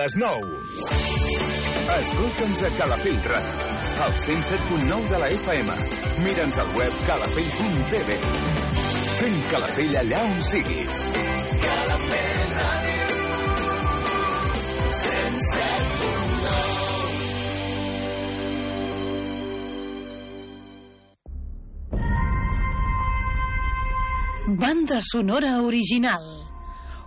Les 9. Escolta'ns a Calafell Ràdio, al 107.9 de la FM. Mira'ns al web calafell.tv. Sent Calafell allà on siguis. Calafell Ràdio. 107.9 Banda sonora original.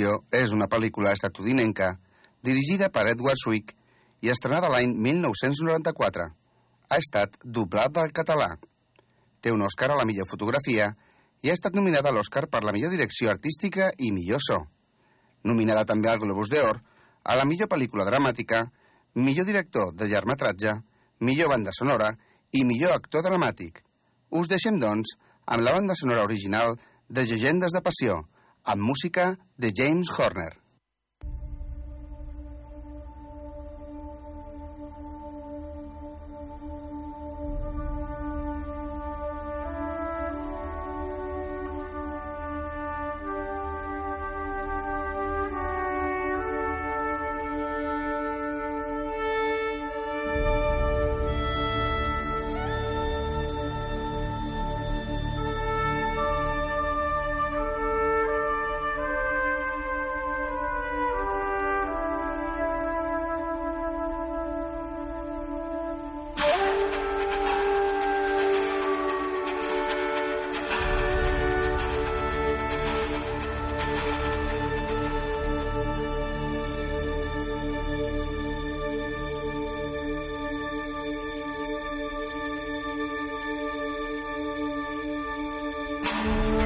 Passió és una pel·lícula estatudinenca dirigida per Edward Swick i estrenada l'any 1994. Ha estat doblada al català. Té un Òscar a la millor fotografia i ha estat nominada a l'Òscar per la millor direcció artística i millor so. Nominada també al Globus d'Or a la millor pel·lícula dramàtica, millor director de llargmetratge, millor banda sonora i millor actor dramàtic. Us deixem, doncs, amb la banda sonora original de Llegendes de Passió, amb música de James Horner. you.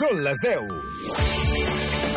Són les 10.